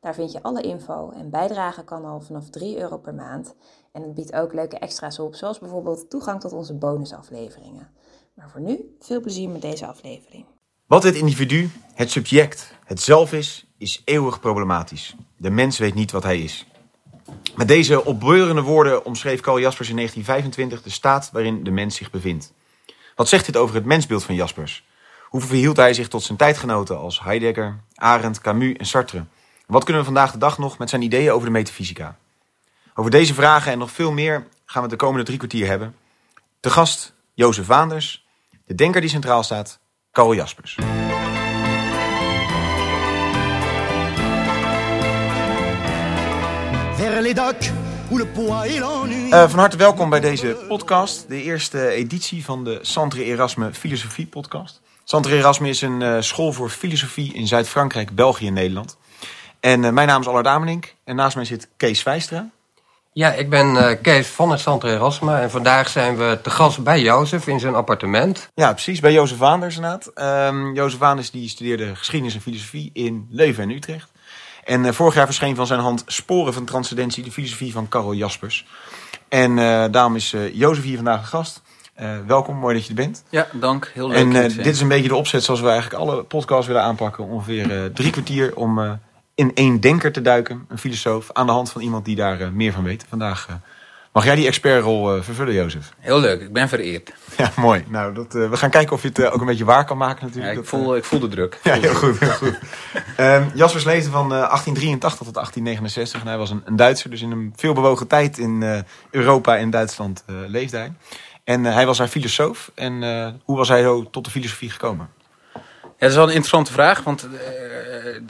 Daar vind je alle info en bijdragen kan al vanaf 3 euro per maand. En het biedt ook leuke extra's op, zoals bijvoorbeeld toegang tot onze bonusafleveringen. Maar voor nu, veel plezier met deze aflevering. Wat het individu, het subject, het zelf is, is eeuwig problematisch. De mens weet niet wat hij is. Met deze opbeurende woorden omschreef Carl Jaspers in 1925 de staat waarin de mens zich bevindt. Wat zegt dit over het mensbeeld van Jaspers? Hoe verhield hij zich tot zijn tijdgenoten als Heidegger, Arendt, Camus en Sartre? Wat kunnen we vandaag de dag nog met zijn ideeën over de metafysica? Over deze vragen en nog veel meer gaan we het de komende drie kwartier hebben. De gast Jozef Waanders, de denker die centraal staat, Karel Jaspers. Uh, van harte welkom bij deze podcast, de eerste editie van de Centre Erasme Filosofie podcast. Centre Erasme is een uh, school voor filosofie in Zuid-Frankrijk, België en Nederland. En uh, mijn naam is Allard Damenink en naast mij zit Kees Vijstra. Ja, ik ben uh, Kees van het Centre Erasme en vandaag zijn we te gast bij Jozef in zijn appartement. Ja, precies, bij Jozef Waanders inderdaad. Um, Jozef Waanders die studeerde geschiedenis en filosofie in Leuven en Utrecht. En uh, vorig jaar verscheen van zijn hand Sporen van Transcendentie, de filosofie van Karel Jaspers. En uh, daarom is Jozef hier vandaag een gast. welkom, mooi dat je er bent. Ja, dank. Heel leuk. En dit is een beetje de opzet zoals we eigenlijk alle podcasts willen aanpakken. Ongeveer drie kwartier om in één denker te duiken, een filosoof, aan de hand van iemand die daar uh, meer van weet. Vandaag uh, mag jij die expertrol uh, vervullen, Jozef. Heel leuk, ik ben vereerd. Ja, mooi. Nou, dat, we gaan kijken of je het ook een beetje waar kan maken natuurlijk. Ja, ik, voel, ik voel de druk. ja, heel goed. Heel goed. um, Jaspers leefde van 1883 tot 1869 en hij was een, een, Duitser. Dus in een veelbewogen tijd in Europa en Duitsland leefde hij. En hij was haar filosoof. En hoe was hij zo tot de filosofie gekomen? Ja, dat is wel een interessante vraag, want uh,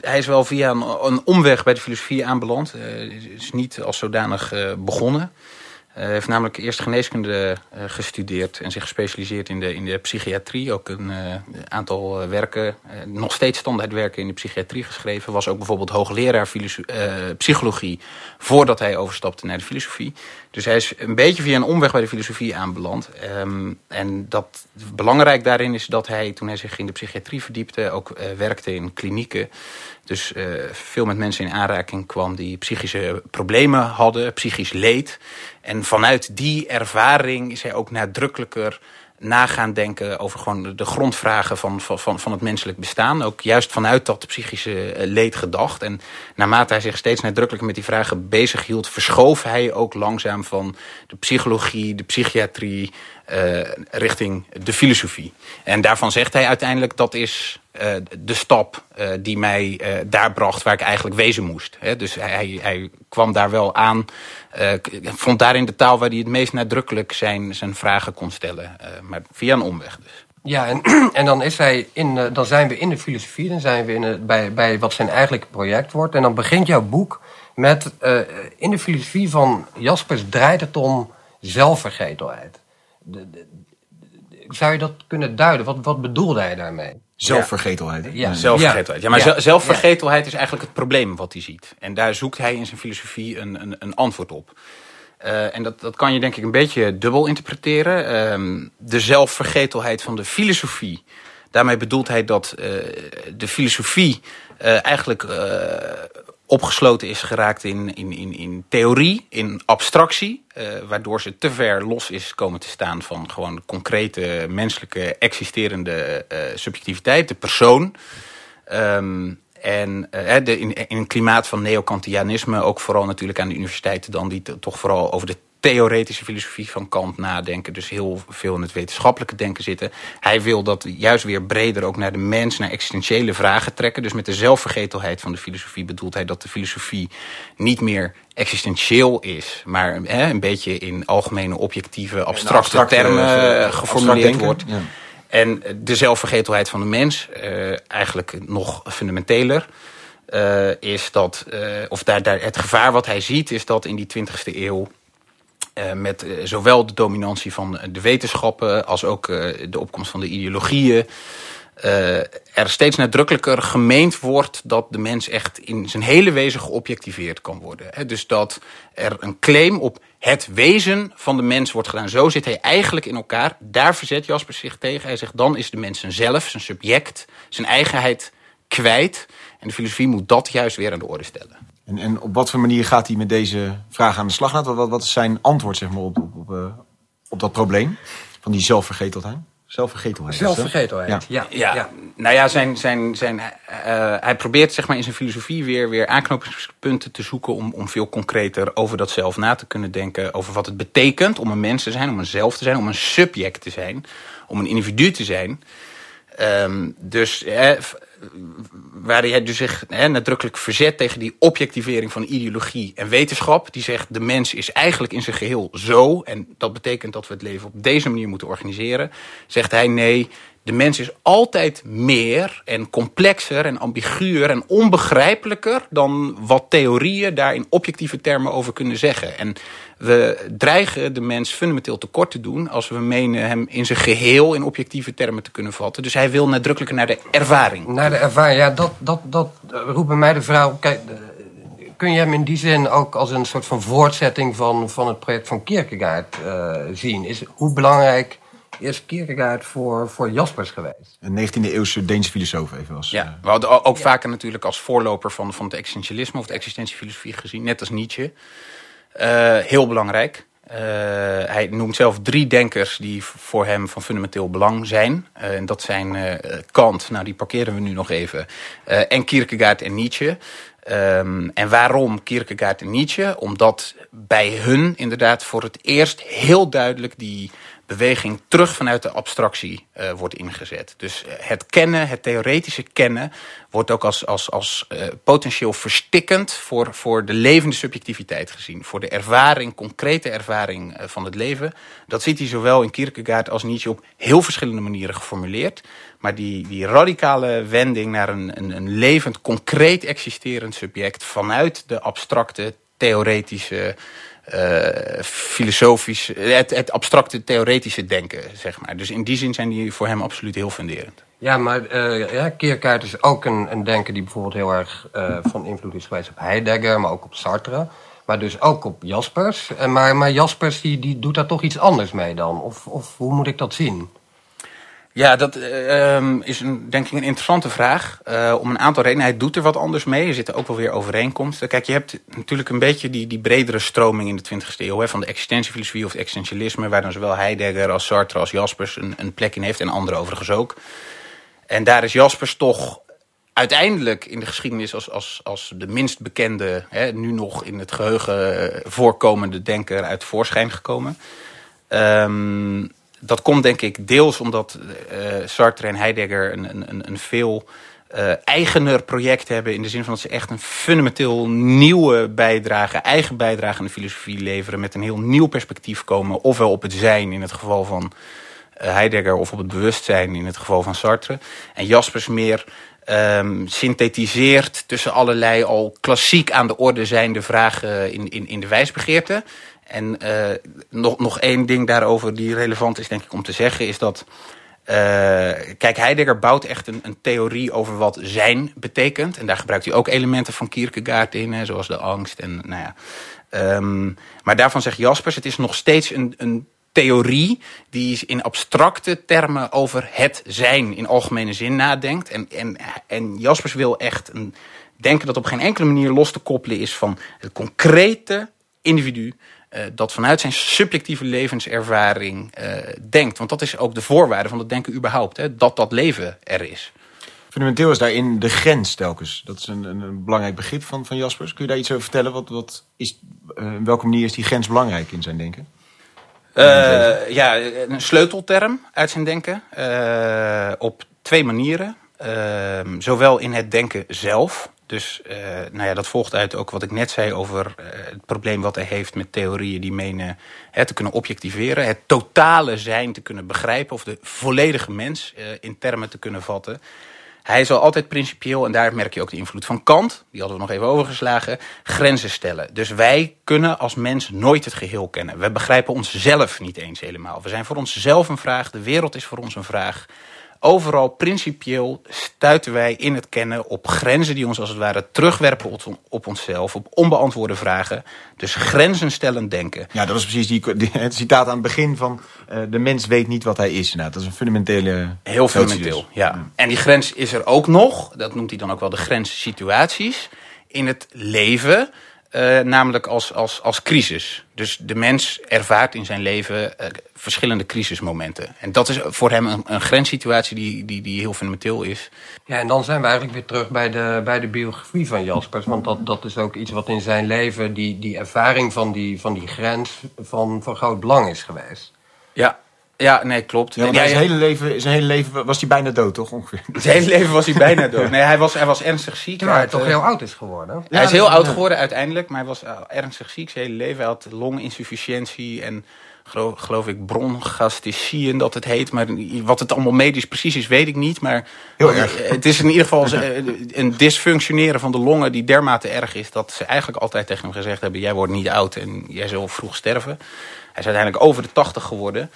hij is wel via een, een, omweg bij de filosofie aanbeland. Uh, is niet als zodanig uh, begonnen. Hij heeft namelijk eerst geneeskunde gestudeerd en zich gespecialiseerd in de, in de psychiatrie. Ook een aantal werken, nog steeds standaardwerken in de psychiatrie geschreven. Was ook bijvoorbeeld hoogleraar psychologie voordat hij overstapte naar de filosofie. Dus hij is een beetje via een omweg bij de filosofie aanbeland. Um, en dat, belangrijk daarin is dat hij, toen hij zich in de psychiatrie verdiepte, ook uh, werkte in klinieken. Dus uh, veel met mensen in aanraking kwam die psychische problemen hadden, psychisch leed. En vanuit die ervaring is hij ook nadrukkelijker nagaan denken over gewoon de grondvragen van, van, van het menselijk bestaan. Ook juist vanuit dat psychische leed gedacht. En naarmate hij zich steeds nadrukkelijker met die vragen bezig hield, verschoof hij ook langzaam van de psychologie, de psychiatrie, richting de filosofie. En daarvan zegt hij uiteindelijk dat is uh, de stap uh, die mij daar bracht waar ik eigenlijk wezen moest. Dus hij, hij kwam daar wel aan, vond daarin de taal waar hij het meest nadrukkelijk zijn, zijn vragen kon stellen. maar via een omweg dus. Ja, en, en dan, is hij in, dan zijn we in de filosofie, dan zijn we in bij, bij wat zijn eigenlijke project wordt. En dan begint jouw boek met in de filosofie van Jaspers draait het om zelfvergetelheid de, de, zou je dat kunnen duiden? Wat, wat bedoelde hij daarmee? Zelfvergetelheid. Ja. Zelfvergetelheid. Ja, maar ja. zelfvergetelheid is eigenlijk het probleem wat hij ziet. En daar zoekt hij in zijn filosofie een, een, een antwoord op. Uh, en dat, dat kan je denk ik een beetje dubbel interpreteren. Uh, de zelfvergetelheid van de filosofie. Daarmee bedoelt hij dat uh, de filosofie uh, eigenlijk opgesloten is geraakt in, in, in, in theorie, in abstractie. Uh, waardoor ze te ver los is komen te staan van gewoon concrete menselijke existerende uh, subjectiviteit, de persoon. Um, en uh, de, in, in een klimaat van neokantianisme, ook vooral natuurlijk aan de universiteiten dan, die toch vooral over de theoretische filosofie van Kant nadenken. Dus heel veel in het wetenschappelijke denken zitten. Hij wil dat juist weer breder ook naar de mens, naar existentiële vragen trekken. Dus met de zelfvergetelheid van de filosofie bedoelt hij dat de filosofie niet meer existentieel is, maar hè, een beetje in algemene, objectieve, abstracte, abstracte termen uh, geformuleerd wordt. Ja. En de zelfvergetelheid van de mens, uh, eigenlijk nog fundamenteler. eh, is dat, eh, of daar, daar, het gevaar wat hij ziet, is dat in die 20e eeuw. Eh, met eh, zowel de dominantie van de wetenschappen als ook eh, de opkomst van de ideologieën. eh, er steeds nadrukkelijker gemeend wordt dat de mens echt in zijn hele wezen geobjectiveerd kan worden. Dus dat er een claim op het wezen van de mens wordt gedaan. Zo zit hij eigenlijk in elkaar. Daar verzet Jasper zich tegen. Hij zegt dan is de mens zelf, zijn subject, zijn eigenheid kwijt. En de filosofie moet dat juist weer aan de orde stellen. En, en op wat voor manier gaat hij met deze vraag aan de slag? Wat, wat, wat is zijn antwoord zeg maar, op, op, op, eh, op dat probleem van die zelfvergetelheid? Zelfvergetelheid. Zelfvergetelheid. Ja. Ja, Ja. nou ja, zijn, zijn, zijn, eh, hij probeert zeg maar, in zijn filosofie weer, weer aanknopingspunten te zoeken om, om veel concreter over dat zelf na te kunnen denken. Over wat het betekent om een mens te zijn, om een zelf te zijn, om een subject te zijn, om een individu te zijn. Ehm, dus eh, waar hij dus zich hè, nadrukkelijk verzet tegen die objectivering van ideologie en wetenschap. Die zegt de mens is eigenlijk in zijn geheel zo. En dat betekent dat we het leven op deze manier moeten organiseren. Zegt hij nee, de mens is altijd meer en complexer en ambiguur en onbegrijpelijker dan wat theorieën daar in objectieve termen over kunnen zeggen. En we dreigen de mens fundamenteel tekort te doen als we menen hem in zijn geheel in objectieve termen te kunnen vatten. Dus hij wil nadrukkelijker naar de ervaring. Naar de ervaring, ja, dat, dat, dat eh, roept bij mij de vraag. Kijk, eh, kun je hem in die zin ook als een soort van voortzetting van, van het project van Kierkegaard eh, zien? Is, hoe belangrijk is Kierkegaard voor, voor Jaspers geweest? Een 19e eeuwse Deense filosoof even als... Ja, we hadden ook vaker natuurlijk als voorloper van, van het existentialisme of de existentiefilosofie gezien, net als Nietzsche. Eh, heel belangrijk. Eh, hij noemt zelf drie denkers die voor hem van fundamenteel belang zijn. Eh, en dat zijn eh, Kant, nou die parkeren we nu nog even, eh, en Kierkegaard en Nietzsche. Ehm, en waarom Kierkegaard en Nietzsche? Omdat bij hun inderdaad voor het eerst heel duidelijk die beweging terug vanuit de abstractie eh, wordt ingezet. Dus eh, het kennen, het theoretische kennen, wordt ook als, als, als eh, potentieel verstikkend voor, voor de levende subjectiviteit gezien. Voor de ervaring, concrete ervaring van het leven. Dat ziet hij zowel in Kierkegaard als Nietzsche op heel verschillende manieren geformuleerd. Maar die, die radicale wending naar een, een, een levend, concreet existerend subject vanuit de abstracte, theoretische filosofisch, het, het abstracte theoretische denken, zeg maar. Dus in die zin zijn die voor hem absoluut heel funderend. Ja, maar eh ja, Kierkegaard is ook een, een denker die bijvoorbeeld heel erg eh, van invloed is geweest op Heidegger, maar ook op Sartre. Maar dus ook op Jaspers. En maar, maar Jaspers die, die doet daar toch iets anders mee dan? Of, of hoe moet ik dat zien? Ja, dat eh, ehm, is een, denk ik een interessante vraag. eh, om een aantal redenen. Hij doet er wat anders mee. Er zitten ook wel weer overeenkomsten. Kijk, je hebt natuurlijk een beetje die, die bredere stroming in de 20e eeuw. Hè, van de existentiefilosofie of het existentialisme. Waar dan zowel Heidegger als Sartre als Jaspers een, een plek in heeft. En anderen overigens ook. En daar is Jaspers toch uiteindelijk in de geschiedenis als, als, als de minst bekende, hè, nu nog in het geheugen eh, voorkomende denker uit voorschijn gekomen. Ehm, dat komt denk ik deels omdat eh, Sartre en Heidegger een, een, een veel eh, eigener project hebben. In de zin van dat ze echt een fundamenteel nieuwe bijdrage, eigen bijdrage aan de filosofie leveren. Met een heel nieuw perspectief komen. Ofwel op het zijn in het geval van eh, Heidegger of op het bewustzijn in het geval van Sartre. En Jaspers meer ehm, synthetiseert tussen allerlei al klassiek aan de orde zijnde vragen in, in, in de wijsbegeerte. En eh, nog, nog één ding daarover die relevant is, denk ik, om te zeggen, is dat. eh, kijk, Heidegger bouwt echt een, een theorie over wat zijn betekent. En daar gebruikt hij ook elementen van Kierkegaard in, hè, zoals de angst. En, nou ja. Ehm, maar daarvan zegt Jaspers, het is nog steeds een, een theorie die in abstracte termen over het zijn in algemene zin nadenkt. En, en, en Jaspers wil echt een, denken dat op geen enkele manier los te koppelen is van het concrete individu. Eh, dat vanuit zijn subjectieve levenservaring eh, denkt. Want dat is ook de voorwaarde van het denken überhaupt. Hè, dat dat leven er is. Fundamenteel is daarin de grens telkens. Dat is een, een, een belangrijk begrip van, van Jaspers. Kun je daar iets over vertellen? Wat, wat is, uh, in welke manier is die grens belangrijk in zijn denken? Ja, een sleutelterm uit zijn denken. Op twee manieren. Uh, zowel in het denken zelf. Dus uh, nou ja, dat volgt uit ook wat ik net zei over uh, het probleem wat hij heeft met theorieën die menen hè, te kunnen objectiveren. Het totale zijn te kunnen begrijpen of de volledige mens uh, in termen te kunnen vatten. Hij zal altijd principieel, en daar merk je ook de invloed van Kant, die hadden we nog even overgeslagen, grenzen stellen. Dus wij kunnen als mens nooit het geheel kennen. We begrijpen onszelf niet eens helemaal. We zijn voor onszelf een vraag, de wereld is voor ons een vraag. Overal principieel stuiten wij in het kennen op grenzen die ons als het ware terugwerpen op, op onszelf, op onbeantwoorde vragen. Dus grenzen stellen denken. Ja, dat is precies die, die- het citaat aan het begin van eh, de mens weet niet wat hij is. Nou, dat is een fundamentele Heel fundamenteel, dus. ja. En die grens is er ook nog, dat noemt hij dan ook wel de grenssituaties, in het leven, eh, namelijk als, als, als crisis. Dus de mens ervaart in zijn leven eh, verschillende crisismomenten. En dat is voor hem een, een grenssituatie die, die, die heel fundamenteel is. Ja, en dan zijn we eigenlijk weer terug bij de, bij de biografie van Jaspers. Want dat, dat is ook iets wat in zijn leven, die, die ervaring van die, van die grens, van, van groot belang is geweest. Ja, ja nee, klopt. Ja, hij zijn, hele leven, zijn hele leven was hij bijna dood, toch ongeveer? zijn hele leven was hij bijna dood. Nee, hij was, hij was ernstig ziek. Terwijl hij toch eh, heel oud is geworden. Hij is heel oud geworden uiteindelijk, maar hij was eh, ernstig ziek zijn hele leven. Hij had longinsufficiëntie en geloof, geloof ik bronchasticieën dat het heet. Maar wat het allemaal medisch precies is, weet ik niet. Maar Heel erg. het is in ieder geval eh, een dysfunctioneren van de longen die dermate erg is... dat ze eigenlijk altijd tegen hem gezegd hebben... jij wordt niet oud en jij zult vroeg sterven. Hij is uiteindelijk over de tachtig geworden...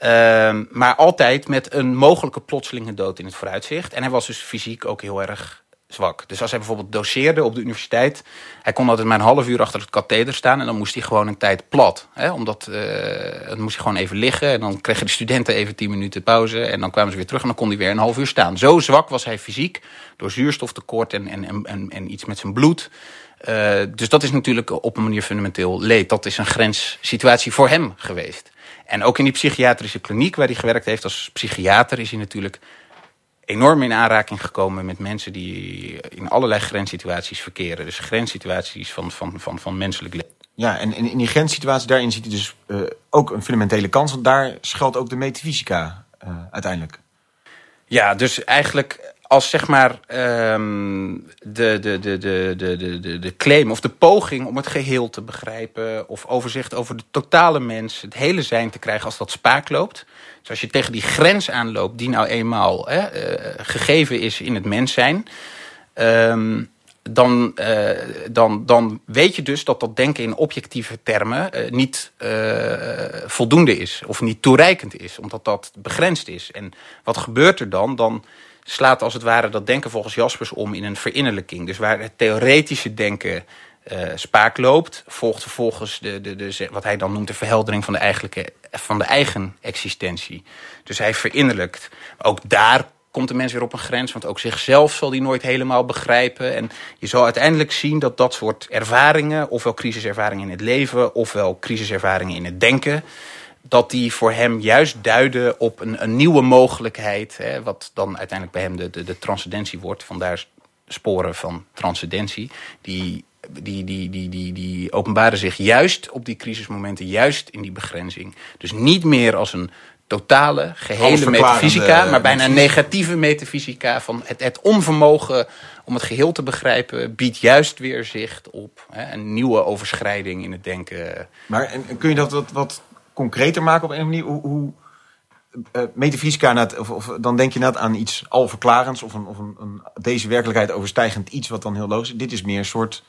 Ehm, maar altijd met een mogelijke plotselinge dood in het vooruitzicht. En hij was dus fysiek ook heel erg zwak. Dus als hij bijvoorbeeld doseerde op de universiteit... hij kon altijd maar een half uur achter het katheder staan... en dan moest hij gewoon een tijd plat. Hè? Omdat, eh, dan moest hij gewoon even liggen... en dan kregen de studenten even tien minuten pauze... en dan kwamen ze weer terug en dan kon hij weer een half uur staan. Zo zwak was hij fysiek door zuurstoftekort en, en, en, en, iets met zijn bloed... Eh, dus dat is natuurlijk op een manier fundamenteel leed. Dat is een grenssituatie voor hem geweest. En ook in die psychiatrische kliniek waar hij gewerkt heeft als psychiater... is hij natuurlijk enorm in aanraking gekomen met mensen die in allerlei grenssituaties verkeren. Dus grenssituaties van, van, van, van menselijk leven. Ja, en in, die grenssituatie, daarin ziet hij dus eh, ook een fundamentele kans. Want daar schuilt ook de metafysica eh, uiteindelijk. Ja, dus eigenlijk als zeg maar ehm, de, de, de, de, de, de, de claim of de poging om het geheel te begrijpen. of overzicht over de totale mens, het hele zijn te krijgen als dat spaak loopt. Dus als je tegen die grens aanloopt, die nou eenmaal hè, eh, gegeven is in het mens zijn. Ehm, dan, eh, dan, dan weet je dus dat dat denken in objectieve termen eh, niet voldoende is of niet toereikend is, omdat dat begrensd is. En wat gebeurt er dan? Dan slaat als het ware dat denken volgens Jaspers om in een verinnerlijking. Dus waar het theoretische denken eh, spaak loopt, volgt vervolgens de, de, de, wat hij dan noemt de verheldering van de, eigenlijke, van de eigen existentie. Dus hij verinnerlijkt. Ook daar komt de mens weer op een grens, want ook zichzelf zal hij nooit helemaal begrijpen. En je zal uiteindelijk zien dat dat soort ervaringen, ofwel crisiservaringen in het leven, ofwel crisiservaringen in het denken, dat die voor hem juist duiden op een, een nieuwe mogelijkheid, hè, wat dan uiteindelijk bij hem de, de, de transcendentie wordt. Vandaar sporen van transcendentie. Die, die, die, die, die, die openbaren zich juist op die crisismomenten, juist in die begrenzing. Dus niet meer als een totale, gehele metafysica, maar bijna een negatieve metafysica van het, het onvermogen om het geheel te begrijpen, biedt juist weer zicht op hè, een nieuwe overschrijding in het denken. Maar en kun je dat wat, wat concreter maken op een manier? Hoe, hoe eh, metafysica, net, of, of dan denk je net aan iets alverklarends... of, een, of een, een, deze werkelijkheid overstijgend iets wat dan heel logisch is. Dit is meer een soort...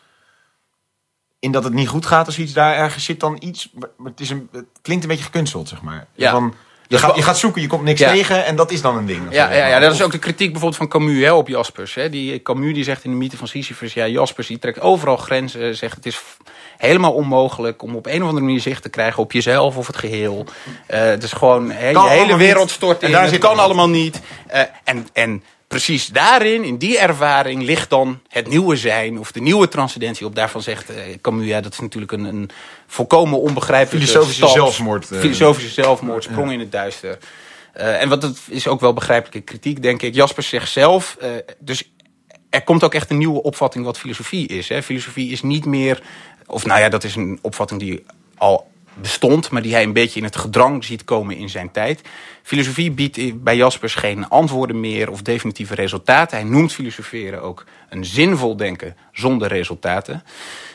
In dat het niet goed gaat als iets daar ergens zit dan iets... Maar maar het, is een, het klinkt een beetje gekunsteld, zeg maar. Ja. Van, je, gaat, je gaat zoeken, je komt niks Ja. tegen en dat is dan een ding. Ja, ja, ja, dat is ook de kritiek bijvoorbeeld van Camus hè, op Jaspers. Hè. Die, Camus die zegt in de mythe van Sisyphus... ja, Jaspers die trekt overal grenzen. Zegt het is helemaal onmogelijk om op een of andere manier zicht te krijgen... op jezelf of het geheel. Eh, het is gewoon... Hè, je hele wereld stort En in. daar Het kan allemaal niet. Eh, en, en precies daarin, in die ervaring... ligt dan het nieuwe zijn of de nieuwe transcendentie op. Daarvan zegt eh, Camus... ja, dat is natuurlijk een, een volkomen onbegrijpelijke... Filosofische zelfmoord, eh. Filosofische zelfmoord, sprong in het duister. Eh, en wat het is ook wel begrijpelijke kritiek, denk ik. Jaspers zegt zelf, dus er komt ook echt een nieuwe opvatting wat filosofie is. Hè. Filosofie is niet meer, of nou ja, dat is een opvatting die al bestond, maar die hij een beetje in het gedrang ziet komen in zijn tijd. Filosofie biedt bij Jaspers geen antwoorden meer of definitieve resultaten. Hij noemt filosoferen ook een zinvol denken zonder resultaten.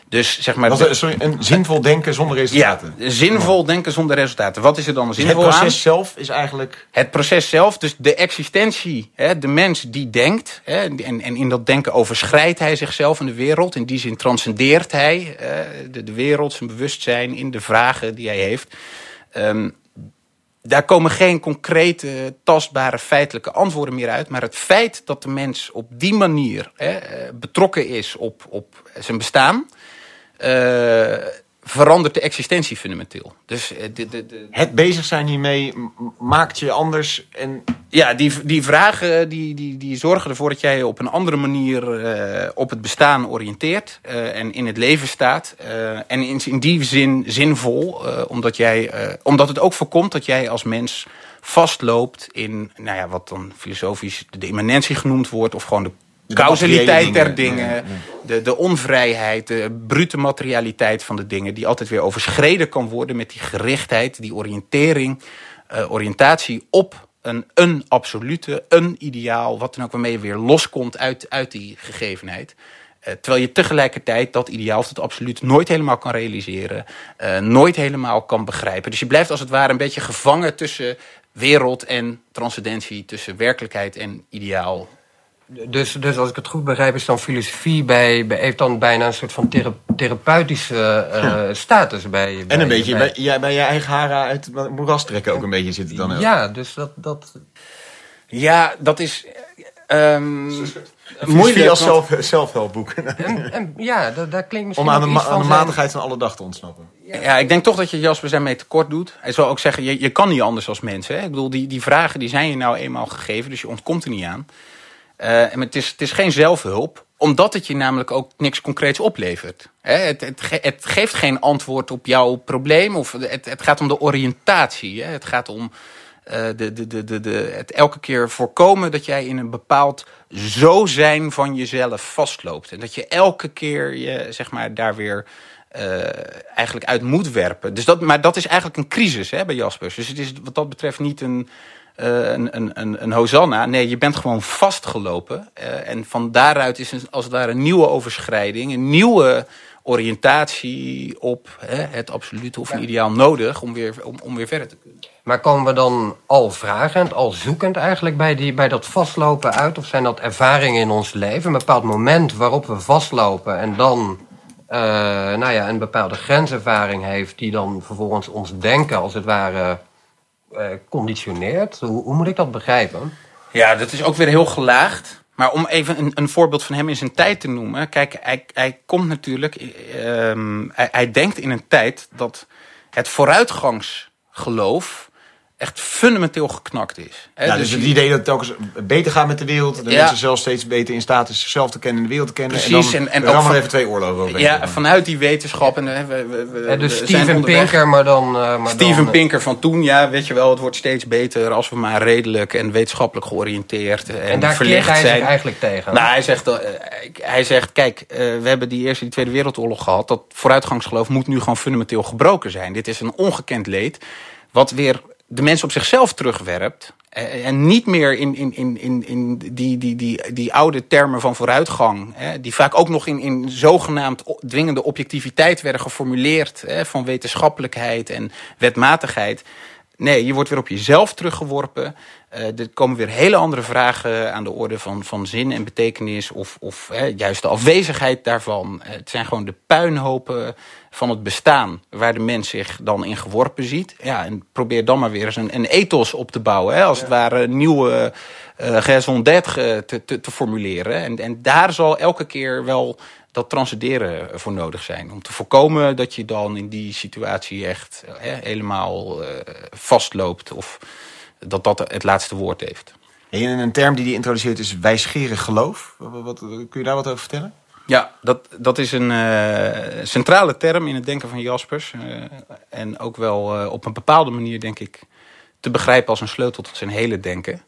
Dus zeg maar. Wat, eh, sorry, een zinvol denken zonder resultaten. Ja, zinvol denken zonder resultaten. Wat is er dan Dus zinvol het proces aan? zelf is eigenlijk... Het proces zelf, dus de existentie, hè, de mens die denkt, hè, en, en in dat denken overschrijdt hij zichzelf in de wereld. In die zin transcendeert hij eh, de, de wereld, zijn bewustzijn in de vragen die hij heeft. Ehm, daar komen geen concrete, tastbare, feitelijke antwoorden meer uit. Maar het feit dat de mens op die manier hè, eh, betrokken is op, op zijn bestaan. eh, verandert de existentie fundamenteel. Dus eh, de, de, de, Het bezig zijn hiermee maakt je anders en ja, die, die vragen die, die, die zorgen ervoor dat jij je op een andere manier eh, op het bestaan oriënteert eh, en in het leven staat. Eh, en in, in die zin zinvol, eh, omdat, jij, eh, omdat het ook voorkomt dat jij als mens vastloopt in nou ja, wat dan filosofisch de immanentie genoemd wordt, of gewoon De causaliteit der dingen. De, de onvrijheid, de brute materialiteit van de dingen, die altijd weer overschreden kan worden met die gerichtheid, die oriëntering, eh, oriëntatie op een, een absolute, een ideaal, wat dan ook waarmee je weer loskomt uit, uit die gegevenheid. Eh, terwijl je tegelijkertijd dat ideaal of dat absoluut nooit helemaal kan realiseren, eh, nooit helemaal kan begrijpen. Dus je blijft als het ware een beetje gevangen tussen wereld en transcendentie, tussen werkelijkheid en ideaal. Dus, dus als ik het goed begrijp, is dan filosofie bij, bij, heeft dan bijna een soort van thera- therapeutische eh, status bij. En bij- een beetje bij- bij, jij, bij je eigen haren uit het moeras trekken ook een beetje zit het dan ook. Ja, dus dat. dat Ja, dat is. ehm Moeilijk moeilijk. als want- zelf, zelfhulpboek. en, en, ja, dat, daar klinkt misschien. Om aan de, ma- aan de zijn- matigheid van alle dag te ontsnappen. Ja, ik denk toch dat je Jasper daarmee tekort doet. Hij zal ook zeggen, je, je kan niet anders als mens. Hè? Ik bedoel, die, die vragen die zijn je nou eenmaal gegeven, dus je ontkomt er niet aan. Eh, en het, is, het is geen zelfhulp, omdat het je namelijk ook niks concreets oplevert. Hè? Het, het, ge- het geeft geen antwoord op jouw probleem. Of het, het gaat om de oriëntatie. Hè? Het gaat om eh, de, de, de, de, het elke keer voorkomen dat jij in een bepaald zo zijn van jezelf vastloopt. En dat je elke keer je, zeg maar, daar weer eh, eigenlijk uit moet werpen. Dus dat, maar dat is eigenlijk een crisis hè, bij Jaspers. Dus het is wat dat betreft niet een, een, een, een, een hosanna. Nee, je bent gewoon vastgelopen. Eh, en van daaruit is een, als het ware een nieuwe overschrijding, een nieuwe oriëntatie op hè, het absolute of een ideaal nodig om weer, om, om weer verder te kunnen. Maar komen we dan al vragend, al zoekend eigenlijk bij, die, bij dat vastlopen uit? Of zijn dat ervaringen in ons leven? Een bepaald moment waarop we vastlopen en dan eh, nou ja, een bepaalde grenservaring heeft, die dan vervolgens ons denken als het ware eh, conditioneert? Hoe, hoe moet ik dat begrijpen? Ja, dat is ook weer heel gelaagd. Maar om even een, een voorbeeld van hem in zijn tijd te noemen. Kijk, hij, hij komt natuurlijk. ehm, hij, hij denkt in een tijd dat het vooruitgangsgeloof echt fundamenteel geknakt is. Hè, Ja, dus het je- idee dat het telkens beter gaat met de wereld. De Ja. mensen zelf steeds beter in staat is zichzelf te kennen en de wereld te kennen. Precies, En dan en- en ook van- even twee oorlogen over. ja, vanuit die wetenschap. En, eh, we, we, we, dus Steven. Pinker, maar dan... eh, maar Steven dan, eh, Pinker van toen, ja, weet je wel, het wordt steeds beter als we maar redelijk en wetenschappelijk georiënteerd en, En daar verlicht hij zijn. zich eigenlijk tegen. Nou, hij zegt, hij zegt kijk, eh, we hebben die Eerste en die Tweede Wereldoorlog gehad. Dat vooruitgangsgeloof moet nu gewoon fundamenteel gebroken zijn. Dit is een ongekend leed, wat weer de mensen op zichzelf terugwerpt. eh, En niet meer in, in, in, in, in die, die, die, die oude termen van vooruitgang. Hè, die vaak ook nog in, in zogenaamd dwingende objectiviteit werden geformuleerd. Hè, van wetenschappelijkheid en wetmatigheid. Nee, je wordt weer op jezelf teruggeworpen. Eh, er komen weer hele andere vragen aan de orde van, van zin en betekenis. Of, of hè, juist de afwezigheid daarvan. Eh, het zijn gewoon de puinhopen van het bestaan. Waar de mens zich dan in geworpen ziet. Ja, en probeer dan maar weer eens een, een ethos op te bouwen. Hè, als het ware een nieuwe eh raison d'être te, te, te formuleren. En, en daar zal elke keer wel dat transcenderen voor nodig zijn. Om te voorkomen dat je dan in die situatie echt hè, helemaal vastloopt. Of dat dat het laatste woord heeft. En een term die hij introduceert is wijsgerig geloof. Wat, wat- kun je daar wat over vertellen? Ja, dat, dat is een eh, centrale term in het denken van Jaspers. eh, en ook wel eh, op een bepaalde manier, denk ik, te begrijpen als een sleutel tot zijn hele denken.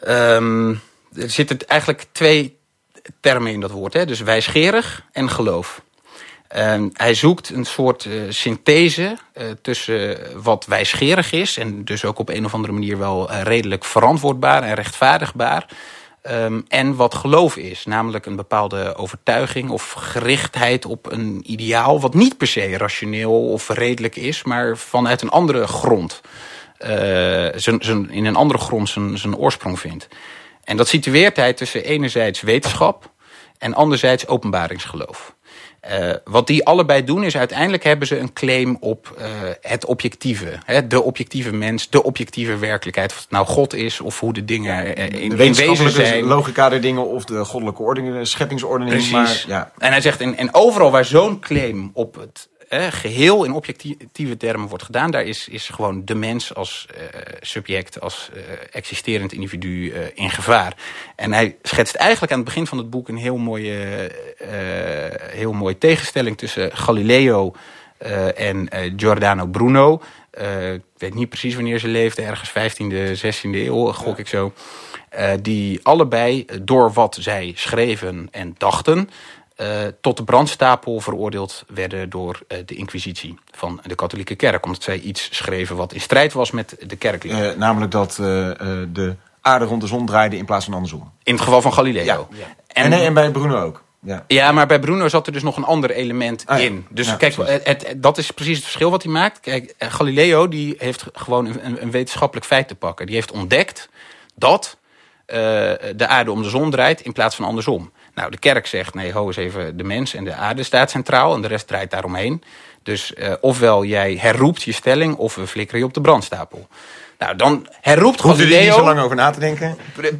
Ehm, er zitten eigenlijk twee termen in dat woord. Hè? Dus wijsgerig en geloof. En hij zoekt een soort eh, synthese eh, tussen wat wijsgerig is... en dus ook op een of andere manier wel eh, redelijk verantwoordbaar en rechtvaardigbaar... Ehm, en wat geloof is, namelijk een bepaalde overtuiging of gerichtheid op een ideaal, wat niet per se rationeel of redelijk is, maar vanuit een andere grond, in een andere grond zijn, zijn oorsprong vindt. En dat situeert hij tussen enerzijds wetenschap en anderzijds openbaringsgeloof. Uh, wat die allebei doen is uiteindelijk hebben ze een claim op uh, het objectieve. Hè, de objectieve mens, de objectieve werkelijkheid. Of het nou God is of hoe de dingen uh, in, de in wezen zijn. logica der dingen of de goddelijke ordening, scheppingsordening. Precies. Maar, ja. En hij zegt, en, en overal waar zo'n claim op het eh, geheel in objectieve termen wordt gedaan. Daar is, is gewoon de mens als uh, subject, als uh, existerend individu in gevaar. En hij schetst eigenlijk aan het begin van het boek een heel mooie, heel mooie tegenstelling tussen Galileo en Giordano Bruno. ik weet niet precies wanneer ze leefden, ergens 15e, 16e eeuw, gok ja. ik zo. die allebei door wat zij schreven en dachten, uh, tot de brandstapel veroordeeld werden door uh, de inquisitie van de katholieke kerk. Omdat zij iets schreven wat in strijd was met de kerk. Uh, namelijk dat de aarde rond de zon draaide in plaats van andersom. In het geval van Galileo. Ja. Ja. En, en, en, bij Bruno ook. Ja. ja, maar bij Bruno zat er dus nog een ander element ah, in. Dus ja, kijk, het, het, dat is precies het verschil wat hij maakt. Kijk, Galileo die heeft gewoon een, een wetenschappelijk feit te pakken. Die heeft ontdekt dat de aarde om de zon draait in plaats van andersom. Nou, de kerk zegt, nee, ho eens even, de mens en de aarde staat centraal en de rest draait daaromheen. Dus uh, ofwel jij herroept je stelling of we flikkeren je op de brandstapel. Nou, dan herroept Hoeft Galileo... er niet zo lang over na te denken?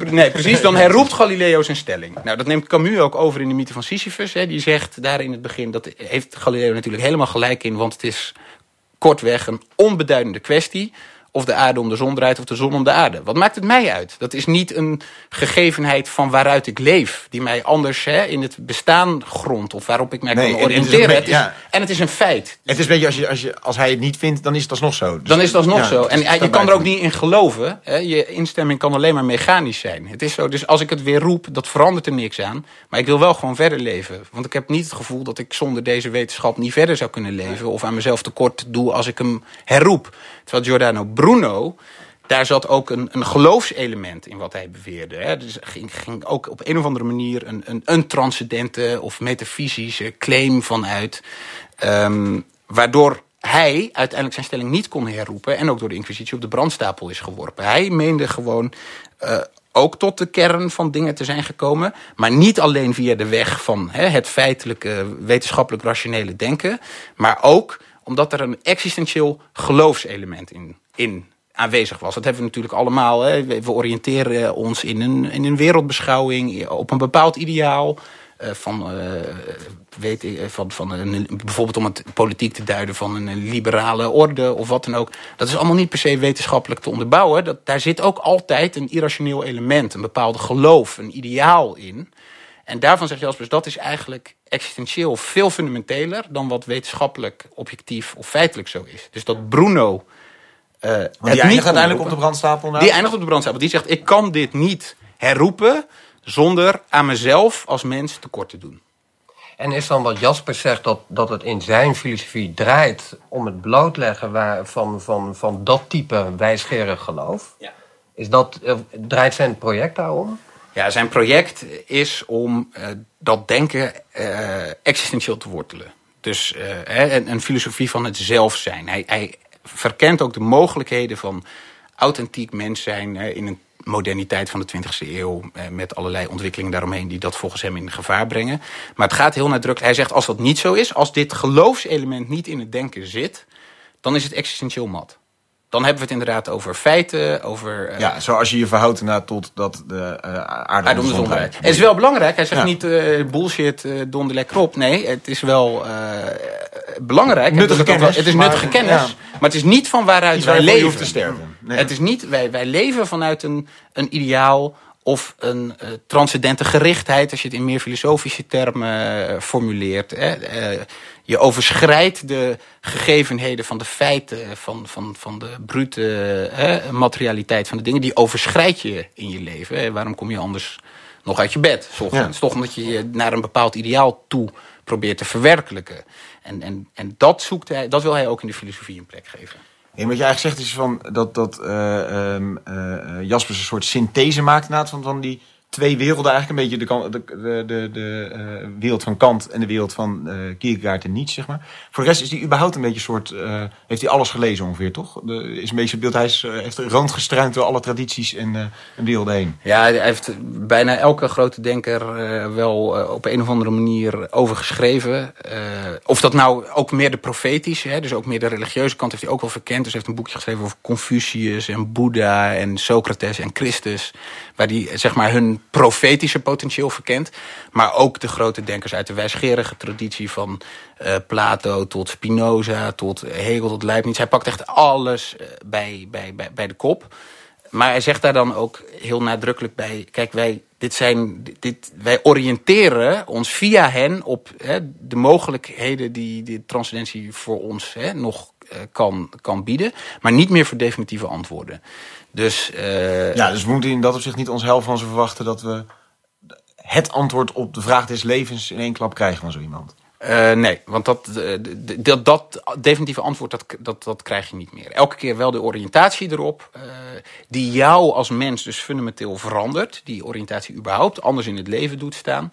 Nee, precies. Dan herroept Galileo zijn stelling. Nou, dat neemt Camus ook over in de mythe van Sisyphus. Hè. Die zegt daar in het begin, dat heeft Galileo natuurlijk helemaal gelijk in... want het is kortweg een onbeduidende kwestie of de aarde om de zon draait of de zon om de aarde. Wat maakt het mij uit? Dat is niet een gegevenheid van waaruit ik leef, die mij anders hè, in het bestaan grond of waarop ik mij Nee, kan en het is oriënteren. Het is- ja. En het is een feit. Het is een beetje, als, je, als, je, als hij het niet vindt, dan is het alsnog zo. Dus- Dan is het alsnog ja, zo. En je kan er ook niet in geloven. Hè? Je instemming kan alleen maar mechanisch zijn. Het is zo. Dus als ik het weer roep, dat verandert er niks aan. Maar ik wil wel gewoon verder leven. Want ik heb niet het gevoel dat ik zonder deze wetenschap niet verder zou kunnen leven. Of aan mezelf tekort doe als ik hem herroep. Terwijl Giordano Bruno, daar zat ook een, een geloofselement in wat hij beweerde. Hè? Dus ging, ging ook op een of andere manier een, een, een transcendente of metafysische claim vanuit. Ehm, waardoor hij uiteindelijk zijn stelling niet kon herroepen. En ook door de Inquisitie op de brandstapel is geworpen. Hij meende gewoon. eh, ook tot de kern van dingen te zijn gekomen. Maar niet alleen via de weg van hè, het feitelijke, wetenschappelijk rationele denken. Maar ook omdat er een existentieel geloofselement in, in aanwezig was. Dat hebben we natuurlijk allemaal. Hè. We oriënteren ons in een, in een wereldbeschouwing, op een bepaald ideaal. eh, van, eh, weet eh, van, van een, bijvoorbeeld om het politiek te duiden van een liberale orde of wat dan ook. Dat is allemaal niet per se wetenschappelijk te onderbouwen. Dat, daar zit ook altijd een irrationeel element, een bepaalde geloof, een ideaal in. En daarvan zegt Jaspers, dat is eigenlijk existentieel veel fundamenteler dan wat wetenschappelijk, objectief of feitelijk zo is. Dus dat Bruno. Eh, niet die eindigt uiteindelijk op de brandstapel. nou? Die eindigt op de brandstapel. Die zegt, ik kan dit niet herroepen zonder aan mezelf als mens tekort te doen. En is dan wat Jasper zegt dat, dat het in zijn filosofie draait om het blootleggen waar, van, van, van dat type wijsgerig geloof? Ja. Is dat, eh, draait zijn project daarom? Ja, zijn project is om eh, dat denken eh, existentieel te wortelen. Dus eh, hè, een, een filosofie van het zelf zijn. Hij, hij verkent ook de mogelijkheden van authentiek mens zijn in een moderniteit van de 20e eeuw. eh, met allerlei ontwikkelingen daaromheen die dat volgens hem in gevaar brengen. Maar het gaat heel nadrukkelijk. Hij zegt als dat niet zo is, als dit geloofselement niet in het denken zit, dan is het existentieel mat. Dan hebben we het inderdaad over feiten, over. eh, Ja, zoals je je verhoudt naar tot dat de aarde draait. Het is wel belangrijk. Hij zegt Ja. niet eh, bullshit, donder lekker op. Nee, het is wel belangrijk. Nuttige wel- kennis, Het is maar- nuttige kennis. ja. Maar het is niet van waaruit Iets wij leven. te sterven. Nee. Het is niet, wij, wij leven vanuit een, een ideaal of een eh, transcendente gerichtheid, als je het in meer filosofische termen eh, formuleert. Hè. Eh, je overschrijdt de gegevenheden van de feiten, van, van, van de brute hè, materialiteit van de dingen. Die overschrijd je in je leven. Hè. Waarom kom je anders nog uit je bed? 's ochtends? Toch omdat je je naar een bepaald ideaal toe probeert te verwerkelijken. En, en, en dat, zoekt hij, dat wil hij ook in de filosofie een plek geven. Wat je eigenlijk zegt is van dat, dat eh, Jaspers een soort synthese maakt van, van die twee werelden eigenlijk. Een beetje de, de, de, de, eh, wereld van Kant en de wereld van eh Kierkegaard en Nietzsche, zeg maar. Voor de rest is hij überhaupt een beetje een soort... eh, heeft hij alles gelezen ongeveer, toch? De, is een beetje het beeld, hij heeft een rand door alle tradities en, eh en werelden heen. Ja, hij heeft bijna elke grote denker wel op een of andere manier over geschreven. Eh, of dat nou ook meer de profetische, hè, dus ook meer de religieuze kant heeft hij ook wel verkend. Dus hij heeft een boekje geschreven over Confucius en Boeddha en Socrates en Christus. Waar hij zeg maar hun profetische potentieel verkent. Maar ook de grote denkers uit de wijsgerige traditie van eh, Plato tot Spinoza tot Hegel tot Leibniz. Hij pakt echt alles eh, bij, bij, bij, bij de kop. Maar hij zegt daar dan ook heel nadrukkelijk bij: kijk, wij, dit zijn, dit, wij oriënteren ons via hen op hè, de mogelijkheden die de transcendentie voor ons hè, nog eh, kan, kan bieden, maar niet meer voor definitieve antwoorden. Dus eh, Ja, dus we moeten in dat opzicht niet ons hel van ze verwachten dat we het antwoord op de vraag des levens in één klap krijgen van zo iemand. Eh, nee, want dat, eh, dat, dat definitieve antwoord dat, dat, dat krijg je niet meer. Elke keer wel de oriëntatie erop, die jou als mens dus fundamenteel verandert. Die oriëntatie überhaupt anders in het leven doet staan.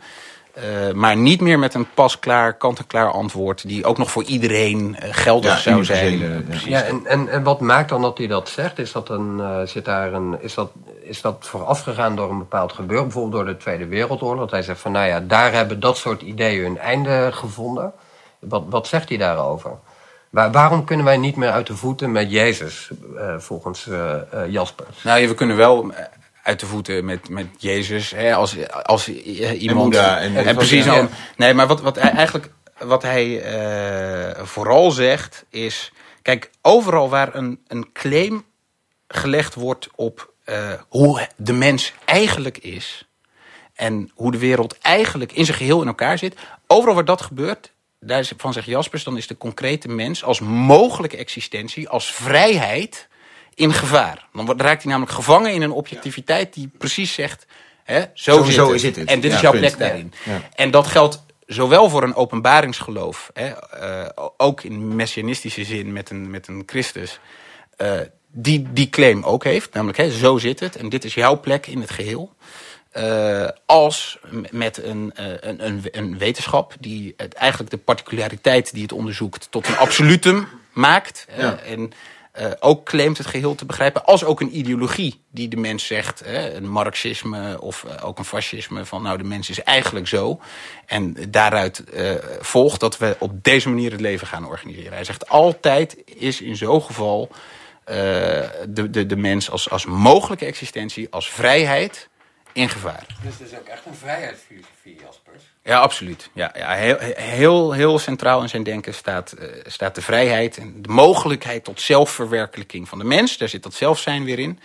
Eh, maar niet meer met een pasklaar, kant-en-klaar antwoord... die ook nog voor iedereen eh, geldig Ja, zou zijn. ja. En, en, en wat maakt dan dat hij dat zegt? Is dat, een, eh, zit daar een, is, dat, is dat voorafgegaan door een bepaald gebeuren? Bijvoorbeeld door de Tweede Wereldoorlog? Dat hij zegt van, nou ja, daar hebben dat soort ideeën hun einde gevonden. Wat, wat zegt hij daarover? Waar, waarom kunnen wij niet meer uit de voeten met Jezus, eh, volgens Jaspers? Nou, we kunnen wel uit de voeten met, met Jezus. Hè, als, als iemand. En- en precies. ja. Nee, maar wat, wat hij eigenlijk. Wat hij eh, vooral zegt is. Kijk, overal waar een, een claim gelegd wordt op eh, hoe de mens eigenlijk is. En hoe de wereld eigenlijk in zijn geheel in elkaar zit. Overal waar dat gebeurt, daarvan zegt Jaspers, dan is de concrete mens als mogelijke existentie, als vrijheid in gevaar. Dan raakt hij namelijk gevangen in een objectiviteit die precies zegt, hè, zo zit het. is dit het. En dit Ja, is jouw punt. plek daarin. Ja. En dat geldt zowel voor een openbaringsgeloof, hè, eh, ook in messianistische zin met een, met een Christus, eh, die die claim ook heeft. Namelijk, hè, zo zit het en dit is jouw plek in het geheel. Eh, als met een, een, een, een wetenschap die het, eigenlijk de particulariteit die het onderzoekt tot een absolutum maakt. en eh, ook claimt het geheel te begrijpen. Als ook een ideologie die de mens zegt, hè, een marxisme of eh, ook een fascisme, van nou de mens is eigenlijk zo. En daaruit eh, volgt dat we op deze manier het leven gaan organiseren. Hij zegt altijd is in zo'n geval de, de, de mens als, als mogelijke existentie, als vrijheid in gevaar. Dus het is ook echt een vrijheidsfilosofie, Jaspers. Ja, absoluut. Ja, ja, heel, heel, heel centraal in zijn denken staat, eh, staat de vrijheid en de mogelijkheid tot zelfverwerkelijking van de mens. Daar zit dat zelfzijn weer in.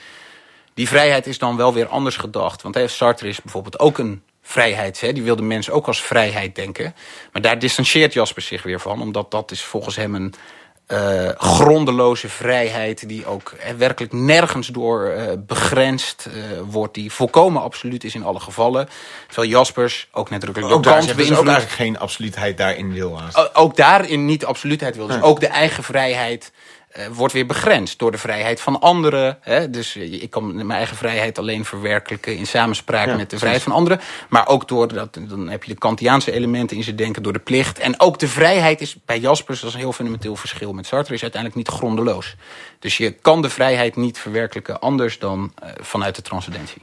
Die vrijheid is dan wel weer anders gedacht. Want hè, Sartre is bijvoorbeeld ook een vrijheid. Hè, die wil de mens ook als vrijheid denken. Maar daar distancieert Jasper zich weer van. Omdat dat is volgens hem een eh, grondeloze vrijheid... die ook werkelijk nergens door eh, begrensd eh, wordt. Die volkomen absoluut is in alle gevallen. Terwijl Jaspers ook nadrukkelijk Ook door Kant dus ook eigenlijk geen absoluutheid daarin wil ook daarin niet absoluutheid wil. Dus ook de eigen vrijheid wordt weer begrensd door de vrijheid van anderen. Hè? Dus eh, ik kan mijn eigen vrijheid alleen verwerkelijken in samenspraak Ja, met de vrijheid van anderen. Maar ook door dat, dan heb je de Kantiaanse elementen in zijn denken, door de plicht. En ook de vrijheid is bij Jaspers, dat is een heel fundamenteel verschil met Sartre, is uiteindelijk niet grondeloos. Dus je kan de vrijheid niet verwerkelijken anders dan eh, vanuit de transcendentie.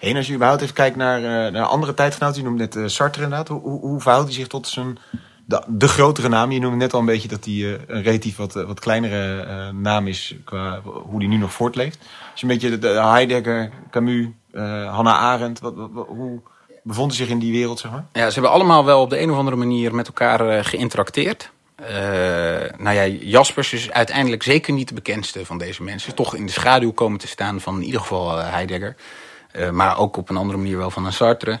En als je überhaupt even kijkt naar, eh, naar andere tijdgenoten, je noemde net eh, Sartre inderdaad. Hoe, hoe, hoe verhoudt hij zich tot zijn, de, grotere naam? Je noemde net al een beetje dat hij eh, een relatief wat, eh, wat kleinere eh, naam is qua hoe hij nu nog voortleeft. Je een beetje de, de Heidegger, Camus, eh, Hannah Arendt, wat, hoe bevond hij zich in die wereld, zeg maar? Ja, ze hebben allemaal wel op de een of andere manier met elkaar geïnteracteerd. Nou ja, Jaspers is uiteindelijk zeker niet de bekendste van deze mensen. Toch in de schaduw komen te staan van in ieder geval Heidegger. Maar ook op een andere manier wel van een Sartre.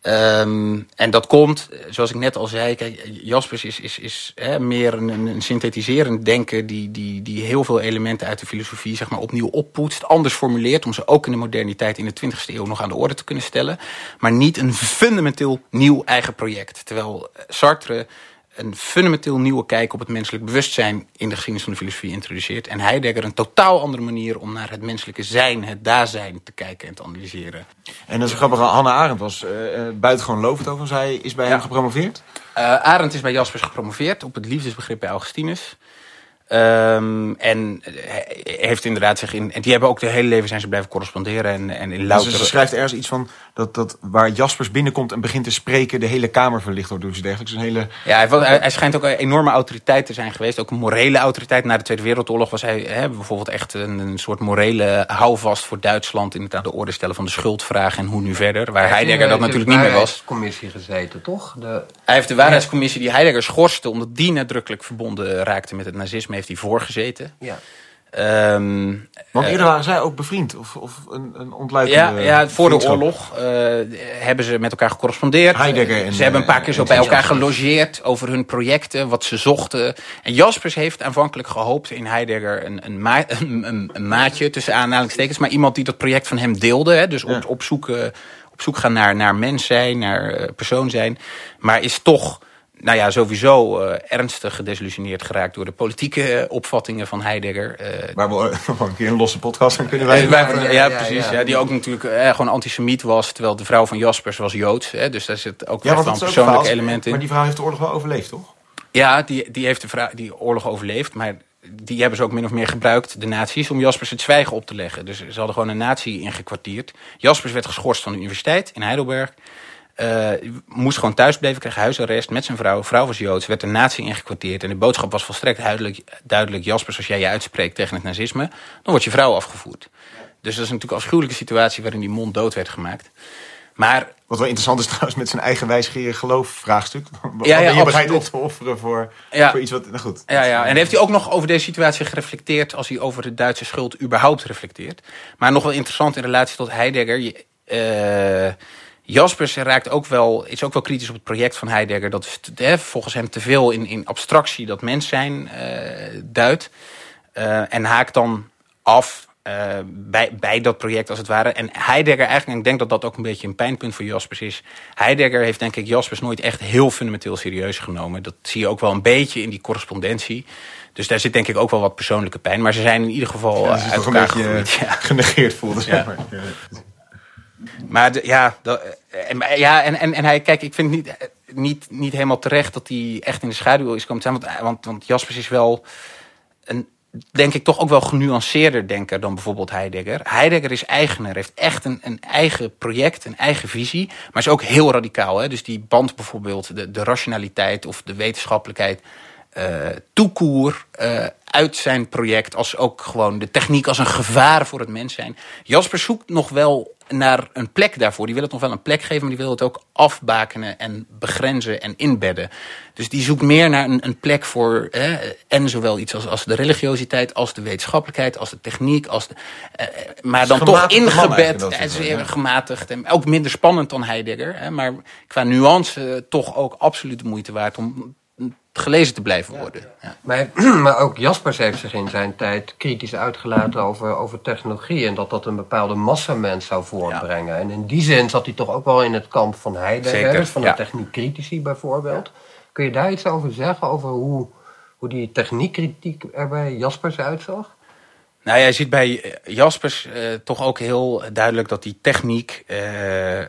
Ehm, en dat komt, zoals ik net al zei, kijk, Jaspers is, is, is hè, meer een, een, een synthetiserend denken die, die, die heel veel elementen uit de filosofie zeg maar, opnieuw oppoetst, anders formuleert om ze ook in de moderniteit in de 20e eeuw nog aan de orde te kunnen stellen. Maar niet een fundamenteel nieuw eigen project. Terwijl eh, Sartre een fundamenteel nieuwe kijk op het menselijk bewustzijn in de geschiedenis van de filosofie introduceert. En Heidegger een totaal andere manier om naar het menselijke zijn, het daar-zijn te kijken en te analyseren. En dat is grappig, Hannah Arendt was uh, buitengewoon lovend over. Zij is bij hem gepromoveerd? Uh, Arendt is bij Jaspers gepromoveerd op het liefdesbegrip bij Augustinus. Um, en heeft inderdaad zich in. En die hebben ook de hele leven zijn ze blijven corresponderen. En, en in louter... Dus ze schrijft ergens iets van dat, dat waar Jaspers binnenkomt en begint te spreken, de hele kamer verlicht wordt. Dus dergelijks. Een hele... Ja, hij, hij, schijnt ook een enorme autoriteit te zijn geweest. Ook een morele autoriteit. Na de Tweede Wereldoorlog was hij hè, bijvoorbeeld echt een, een, soort morele houvast voor Duitsland. In het aan de orde stellen van de schuldvraag en hoe nu verder. Waar Heidegger dat natuurlijk niet meer was. commissie gezeten, toch? De... Hij heeft de waarheidscommissie die Heidegger schorste, omdat die nadrukkelijk verbonden raakte met het nazisme heeft hij voorgezeten. Ja. Um, Want eerder waren zij ook bevriend of, of een, een ontluikende ja, ja, voor de oorlog uh, hebben ze met elkaar gecorrespondeerd. Heidegger en, ze hebben een paar keer zo bij elkaar gelogeerd over hun projecten, wat ze zochten. En Jaspers heeft aanvankelijk gehoopt in Heidegger een, een, ma een, een maatje tussen aanhalingstekens, maar iemand die dat project van hem deelde. Hè, dus op, op, zoek, uh, op zoek gaan naar, naar mens zijn, naar uh, persoon zijn. Maar is toch nou ja, sowieso uh, ernstig gedesillusioneerd geraakt door de politieke opvattingen van Heidegger. Uh, Waar we nog een keer een losse podcast aan kunnen wij. Uh, ja, ja, precies. Ja, ja. die ook natuurlijk gewoon antisemiet was, terwijl de vrouw van Jaspers was Joods. Hè, dus daar zit ook ja, echt wel een persoonlijk element in. Maar die vrouw heeft de oorlog wel overleefd, toch? Ja, die, die heeft de vrouw, die oorlog overleefd, maar die hebben ze ook min of meer gebruikt, de nazi's, om Jaspers het zwijgen op te leggen. Dus ze hadden gewoon een nazi ingekwartierd. Jaspers werd geschorst van de universiteit in Heidelberg. Uh, moest gewoon thuis blijven, kreeg huisarrest met zijn vrouw. Vrouw was Joods, werd een nazi ingekwartierd. En de boodschap was volstrekt duidelijk, duidelijk Jaspers, als jij je uitspreekt tegen het nazisme, dan wordt je vrouw afgevoerd. Dus dat is natuurlijk een afschuwelijke situatie waarin die mond dood werd gemaakt. Maar, Wat wel interessant is trouwens met zijn eigen wijsgerig geloof vraagstuk. Ja, ja, je bereid op te offeren voor, ja. voor iets wat... Nou goed. Ja, ja, en heeft hij ook nog over deze situatie gereflecteerd... als hij over de Duitse schuld überhaupt reflecteert. Maar nog wel interessant in relatie tot Heidegger... Je, uh, Jaspers raakt ook wel, is ook wel kritisch op het project van Heidegger. Dat is hè, volgens hem te veel in, in abstractie dat mens zijn uh, duidt. Uh, en haakt dan af uh, bij, bij dat project als het ware. En Heidegger eigenlijk, en ik denk dat dat ook een beetje een pijnpunt voor Jaspers is. Heidegger heeft denk ik Jaspers nooit echt heel fundamenteel serieus genomen. Dat zie je ook wel een beetje in die correspondentie. Dus daar zit denk ik ook wel wat persoonlijke pijn. Maar ze zijn in ieder geval ja, uit elkaar een beetje ja. genegeerd voelde. Zeg maar. Ja. Maar ja, dat, en, ja en, en, en hij, kijk, ik vind niet, niet, niet helemaal terecht dat hij echt in de schaduw is komen staan. Want, want, want Jaspers is wel een, denk ik, toch ook wel genuanceerder denker dan bijvoorbeeld Heidegger. Heidegger is eigenaar, heeft echt een, een eigen project, een eigen visie. Maar is ook heel radicaal. Hè? Dus die band bijvoorbeeld de, de rationaliteit of de wetenschappelijkheid uh, toekoer uit zijn project als ook gewoon de techniek als een gevaar voor het mens zijn. Jasper zoekt nog wel naar een plek daarvoor. Die wil het nog wel een plek geven, maar die wil het ook afbakenen en begrenzen en inbedden. Dus die zoekt meer naar een, een plek voor, hè, en zowel iets als, als de religiositeit, als de wetenschappelijkheid, als de techniek, als de, eh, maar dan toch ingebed, en zeer gematigd en ook minder spannend dan Heidegger. Hè, maar qua nuance toch ook absoluut de moeite waard om gelezen te blijven worden. Ja. Maar, maar, ook Jaspers heeft zich in zijn tijd kritisch uitgelaten over, over technologie. En dat dat een bepaalde massamens zou voortbrengen. En in die zin zat hij toch ook wel in het kamp van Heidegger. Dus van de techniekcritici bijvoorbeeld. Kun je daar iets over zeggen? Over hoe, hoe die techniekkritiek er bij Jaspers uitzag? Nou, jij ziet bij Jaspers uh, toch ook heel duidelijk dat die techniek... Uh, eh,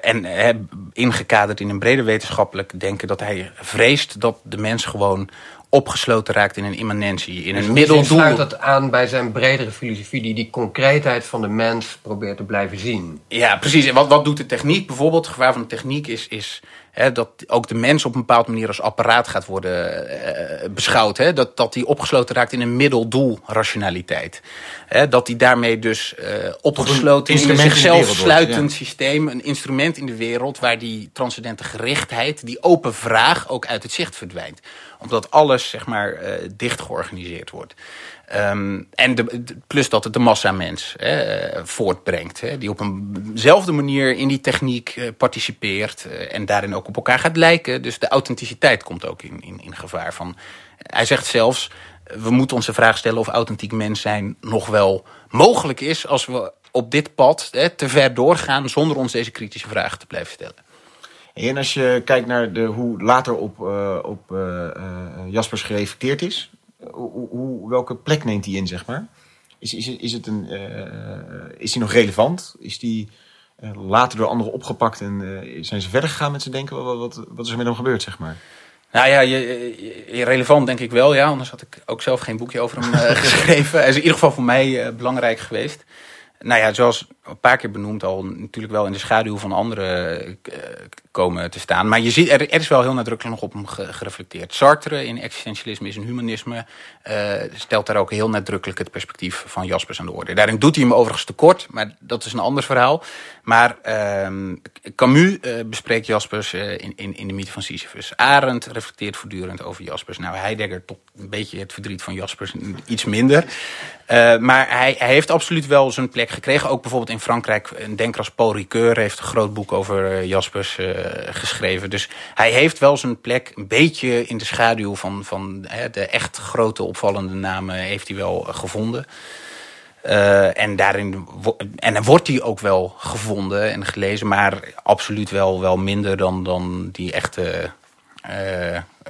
en he, ingekaderd in een breder wetenschappelijk denken dat hij vreest dat de mens gewoon opgesloten raakt in een immanentie, in dus een middeldoel. sluit dat aan bij zijn bredere filosofie die die concreetheid van de mens probeert te blijven zien. Ja, precies. En wat, wat doet de techniek? Bijvoorbeeld, het gevaar van de techniek is, is hè, dat ook de mens op een bepaalde manier als apparaat gaat worden uh, beschouwd. Hè? Dat, dat die opgesloten raakt in een middeldoel rationaliteit. Hè? Dat die daarmee dus uh, opgesloten in een zichzelf sluitend ja. systeem, een instrument in de wereld waar die transcendente gerichtheid, die open vraag ook uit het zicht verdwijnt omdat alles zeg maar uh, dicht georganiseerd wordt. Um, en de, plus dat het de massamens hè, voortbrengt. Die op eenzelfde manier in die techniek uh, participeert. Uh, en daarin ook op elkaar gaat lijken. Dus de authenticiteit komt ook in, in, in gevaar. Van, hij zegt zelfs, we moeten onze vraag stellen of authentiek mens zijn nog wel mogelijk is... als we op dit pad hè, te ver doorgaan zonder ons deze kritische vragen te blijven stellen. En als je kijkt naar de, hoe later op, op Jaspers gereflecteerd is, hoe, welke plek neemt hij in, zeg maar? Is, is, is, het een, is die nog relevant? Is die later door anderen opgepakt en zijn ze verder gegaan met zijn denken? Wat, wat, wat is er met hem gebeurd, zeg maar? Nou ja, je, je, relevant denk ik wel, ja. Anders had ik ook zelf geen boekje over hem geschreven. Hij is in ieder geval voor mij belangrijk geweest. Nou ja, zoals een paar keer benoemd al, natuurlijk wel in de schaduw van anderen komen te staan. Maar je ziet, er, is wel heel nadrukkelijk nog op hem gereflecteerd. Sartre in existentialisme is een humanisme uh, stelt daar ook heel nadrukkelijk het perspectief van Jaspers aan de orde. Daarin doet hij hem overigens tekort, maar dat is een ander verhaal. Maar uh, Camus uh, bespreekt Jaspers in, in, in de mythe van Sisyphus. Arendt reflecteert voortdurend over Jaspers. Nou, Heidegger tot een beetje het verdriet van Jaspers, iets minder. maar hij, hij, heeft absoluut wel zijn plek gekregen. Ook bijvoorbeeld in Frankrijk, een denker als Paul Ricoeur heeft een groot boek over Jaspers geschreven. Dus hij heeft wel zijn plek een beetje in de schaduw van, van hè, de echt grote opvallende namen heeft hij wel gevonden. Uh, en daarin en dan wordt hij ook wel gevonden en gelezen, maar absoluut wel, wel minder dan, dan die echte.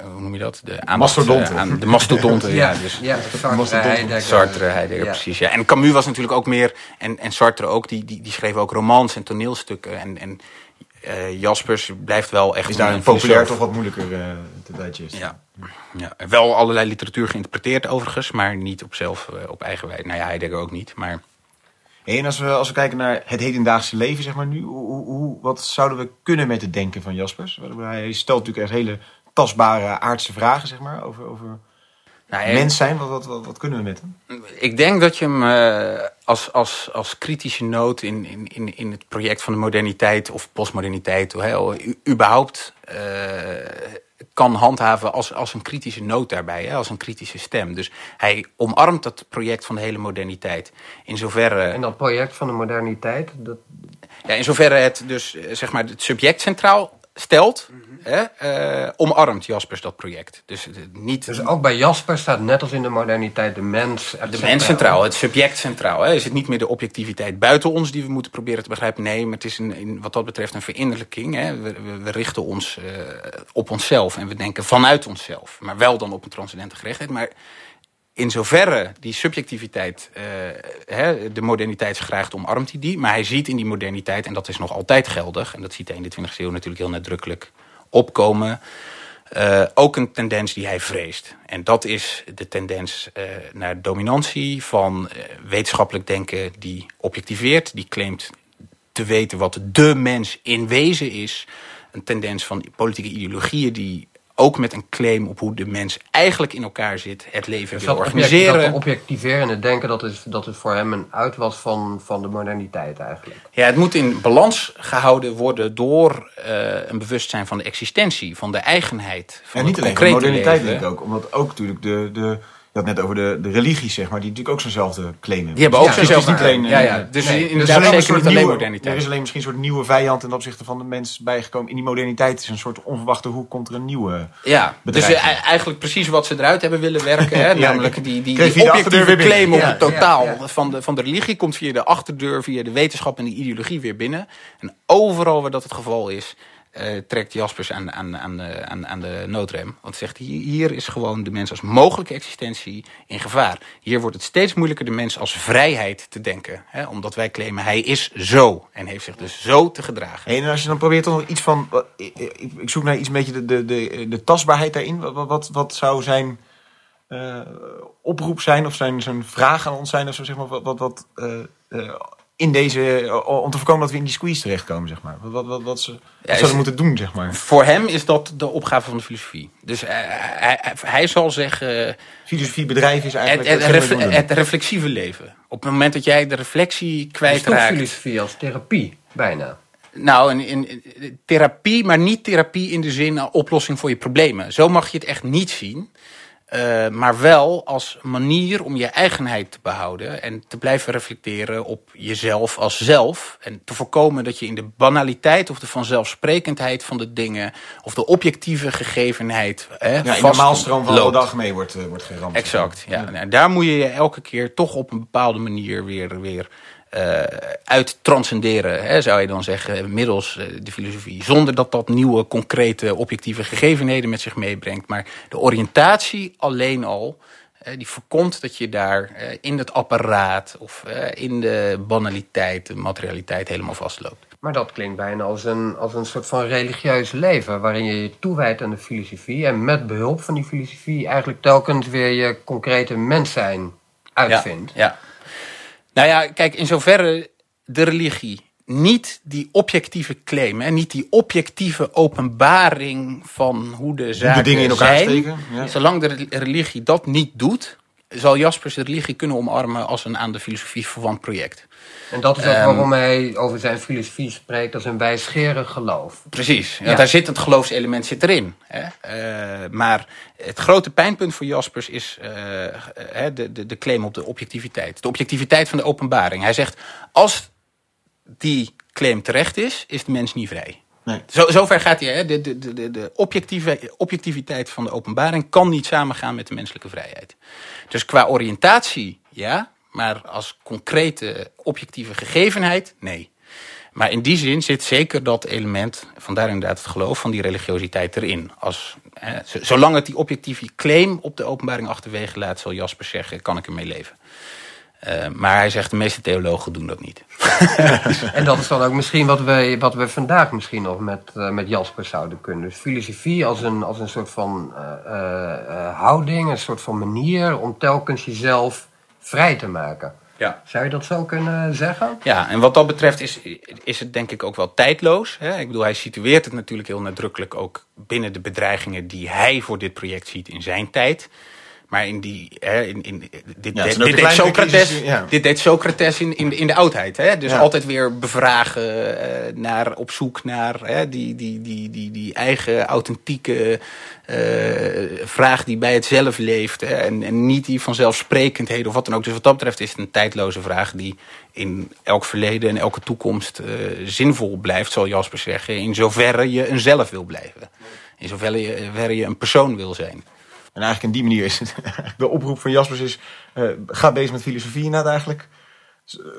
Hoe noem je dat? De mastodonten. Uh, aan, de mastodonten, ja. ja. Dus, ja, Sartre, Heidegger. Sartre, Heidegger, ja. precies. Ja. En Camus was natuurlijk ook meer, en, en Sartre ook, die, die, die schreef ook romans en toneelstukken. En, en uh, Jaspers blijft wel echt... Is daar een populair toch wat moeilijker uh, te digest. Ja. ja. Wel allerlei literatuur geïnterpreteerd overigens, maar niet op zelf, uh, op eigen wijze. Nou ja, Heidegger ook niet, maar... En als we, als we kijken naar het hedendaagse leven, zeg maar nu, hoe, hoe, wat zouden we kunnen met het denken van Jaspers? Hij stelt natuurlijk echt hele tastbare aardse vragen, zeg maar, over, over nou, mens zijn. Wat, wat, wat, kunnen we met hem? Ik denk dat je hem uh, als, als, als kritische noot in, in, in het project van de moderniteit of postmoderniteit, hè, überhaupt uh, kan handhaven als, als een kritische noot daarbij, hè, als een kritische stem. Dus hij omarmt dat project van de hele moderniteit. In zoverre. En dat project van de moderniteit? Dat... Ja, in zoverre het dus zeg maar het subject centraal stelt, hè, uh, omarmt Jaspers dat project. Dus, uh, niet, dus ook bij Jaspers staat net als in de moderniteit de mens De centraal. mens centraal, het subject centraal. Hè. Is het niet meer de objectiviteit buiten ons die we moeten proberen te begrijpen? Nee, maar het is een, in, wat dat betreft een verinnerlijking. Hè. We, we, we richten ons uh, op onszelf en we denken vanuit onszelf. Maar wel dan op een transcendente gerechtheid. Maar in zoverre die subjectiviteit, hè, de moderniteit graag omarmt hij die. Maar hij ziet in die moderniteit, en dat is nog altijd geldig... en dat ziet hij in de 20e eeuw natuurlijk heel nadrukkelijk opkomen... Uh, ook een tendens die hij vreest. En dat is de tendens uh, naar dominantie van wetenschappelijk denken... die objectiveert, die claimt te weten wat de mens in wezen is... Een tendens van politieke ideologieën die ook met een claim op hoe de mens eigenlijk in elkaar zit, het leven dus wil organiseren. Dat objectiveren denken, dat, is, dat het voor hem een uitwas van, van de moderniteit eigenlijk. Ja, het moet in balans gehouden worden door uh, een bewustzijn van de existentie, van de eigenheid. Van ja, niet alleen de moderniteit leven. denk ik ook, omdat ook natuurlijk de... de had net over de, de religies, zeg maar, die natuurlijk ook zo'nzelfde claim hebben. Die hebben ook ja, zo'nzelfde alleen, ja, ja. Dus nee, er zeker niet alleen nieuwe, moderniteit. Er is alleen misschien een soort nieuwe vijand ten opzichte van de mens bijgekomen. In die moderniteit is een soort onverwachte hoe komt er een nieuwe Ja, dus uh, eigenlijk precies wat ze eruit hebben willen werken. Hè, ja, namelijk die, die, die objectieve claim op het totaal Van, de, van de religie komt via de achterdeur, via de wetenschap en de ideologie weer binnen. En overal waar dat het geval is uh, trekt Jaspers aan, aan, aan, de, aan, aan de noodrem. Want zegt hier, hier is gewoon de mens als mogelijke existentie in gevaar. Hier wordt het steeds moeilijker de mens als vrijheid te denken. Hè, omdat wij claimen hij is zo en heeft zich dus zo te gedragen. en als je dan probeert toch nog iets van... Ik, zoek naar iets een beetje de, de, de, de tastbaarheid daarin. Wat, wat, wat zou zijn... Uh, oproep zijn of zijn, zijn vraag aan ons zijn of zo, zeg maar, wat, wat, uh, in deze, eh, om te voorkomen dat we in die squeeze terechtkomen, zeg maar. Wat, wat, wat, wat ze, wat ja, zouden moeten doen, zeg maar. Voor hem is dat de opgave van de filosofie. Dus uh, hij, hij, zal zeggen... Filosofie, bedrijf is eigenlijk... Het, het, refle het, reflexieve leven. Op het moment dat jij de reflectie kwijtraakt... filosofie als therapie, bijna. Nou, in, in, therapie, maar niet therapie in de zin oplossing voor je problemen. Zo mag je het echt niet zien. Uh, maar wel als manier om je eigenheid te behouden en te blijven reflecteren op jezelf als zelf. En te voorkomen dat je in de banaliteit of de vanzelfsprekendheid van de dingen of de objectieve gegevenheid. Hè, ja, in de maalstroom van de dag mee wordt, uh, wordt geramd. Exact, ja. ja. daar moet je je elke keer toch op een bepaalde manier weer, weer uh, uit transcenderen, hè, zou je dan zeggen, middels uh, de filosofie. Zonder dat dat nieuwe, concrete, objectieve gegevenheden met zich meebrengt. Maar de oriëntatie alleen al, uh, die voorkomt dat je daar in het apparaat of in de banaliteit, de materialiteit helemaal vastloopt. Maar dat klinkt bijna als een, als een soort van religieus leven, waarin je je toewijdt aan de filosofie en met behulp van die filosofie eigenlijk telkens weer je concrete mens zijn uitvindt. Ja, ja. Nou ja, kijk, in zoverre de religie niet die objectieve claim, hè, niet die objectieve openbaring van hoe de zaken de dingen in elkaar zijn. steken. Ja. Zolang de religie dat niet doet, zal Jaspers de religie kunnen omarmen als een aan de filosofie verwant project. En dat is ook Ehm, waarom hij over zijn filosofie spreekt als een wijsgerig geloof. Precies, Ja. daar zit het geloofselement zit erin. Hè? Eh, maar het grote pijnpunt voor Jaspers is eh, de, de, de claim op de objectiviteit. De objectiviteit van de openbaring. Hij zegt, als die claim terecht is, is de mens niet vrij. Zo, zover gaat hij. Hè? De, de, de, de- objectieve, objectiviteit van de openbaring kan niet samengaan met de menselijke vrijheid. Dus qua oriëntatie, ja. Maar als concrete objectieve gegevenheid, nee. Maar in die zin zit zeker dat element, vandaar inderdaad het geloof van die religiositeit erin. Als, hè, zolang het die objectieve claim op de openbaring achterwege laat, zal Jasper zeggen, kan ik ermee leven. Eh, maar hij zegt, de meeste theologen doen dat niet. En dat is dan ook misschien wat we, wat we vandaag misschien nog met, eh, met Jasper zouden kunnen. Dus filosofie als een, als een soort van eh, eh, eh, houding, een soort van manier om telkens jezelf vrij te maken. Ja. Zou je dat zo kunnen zeggen? Ja, en wat dat betreft is, is het denk ik ook wel tijdloos. Hè? Ik bedoel, hij situeert het natuurlijk heel nadrukkelijk ook binnen de bedreigingen die hij voor dit project ziet in zijn tijd. Maar in die, hè, in, in, dit, het deed- dit, Socrates, ja. dit deed Socrates in, in, de- in de oudheid. Hè? Dus Ja. altijd weer bevragen, eh, naar, op zoek naar hè, die, die, die, die, die eigen authentieke eh, vraag die bij het zelf leeft. Hè? En, en niet die vanzelfsprekendheden of wat dan ook. Dus wat dat betreft is het een tijdloze vraag die in elk verleden en elke toekomst eh, zinvol blijft, zal Jasper zeggen. In zoverre je een zelf wil blijven. In zoverre je, zoverre je een persoon wil zijn. En eigenlijk in die manier is het, de oproep van Jaspers is, eh, ga bezig met filosofie inderdaad eigenlijk.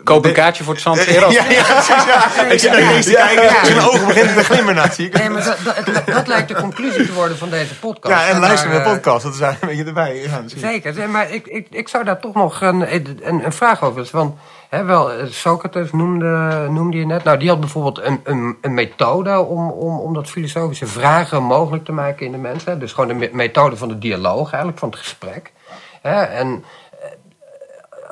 Koop een kaartje voor het Zand Ja, ja, precies. Ja. Ik zit naar kijken, zijn ogen beginnen te glimmen na, zie ik. Nee, maar dat, dat, dat- dat lijkt de conclusie te worden van deze podcast. Ja, en luister naar de eh, podcast, dat is eigenlijk een beetje erbij. Ja. Zeker, Nee, maar ik, ik, ik zou daar toch nog een, een, een vraag over hebben. Want hè, wel, eh, Socrates noemde, noemde je net. Nou, die had bijvoorbeeld een, een, een methode om, om, om dat filosofische vragen mogelijk te maken in de mensen. Dus gewoon de me- methode van de dialoog, eigenlijk, van het gesprek. Hè, en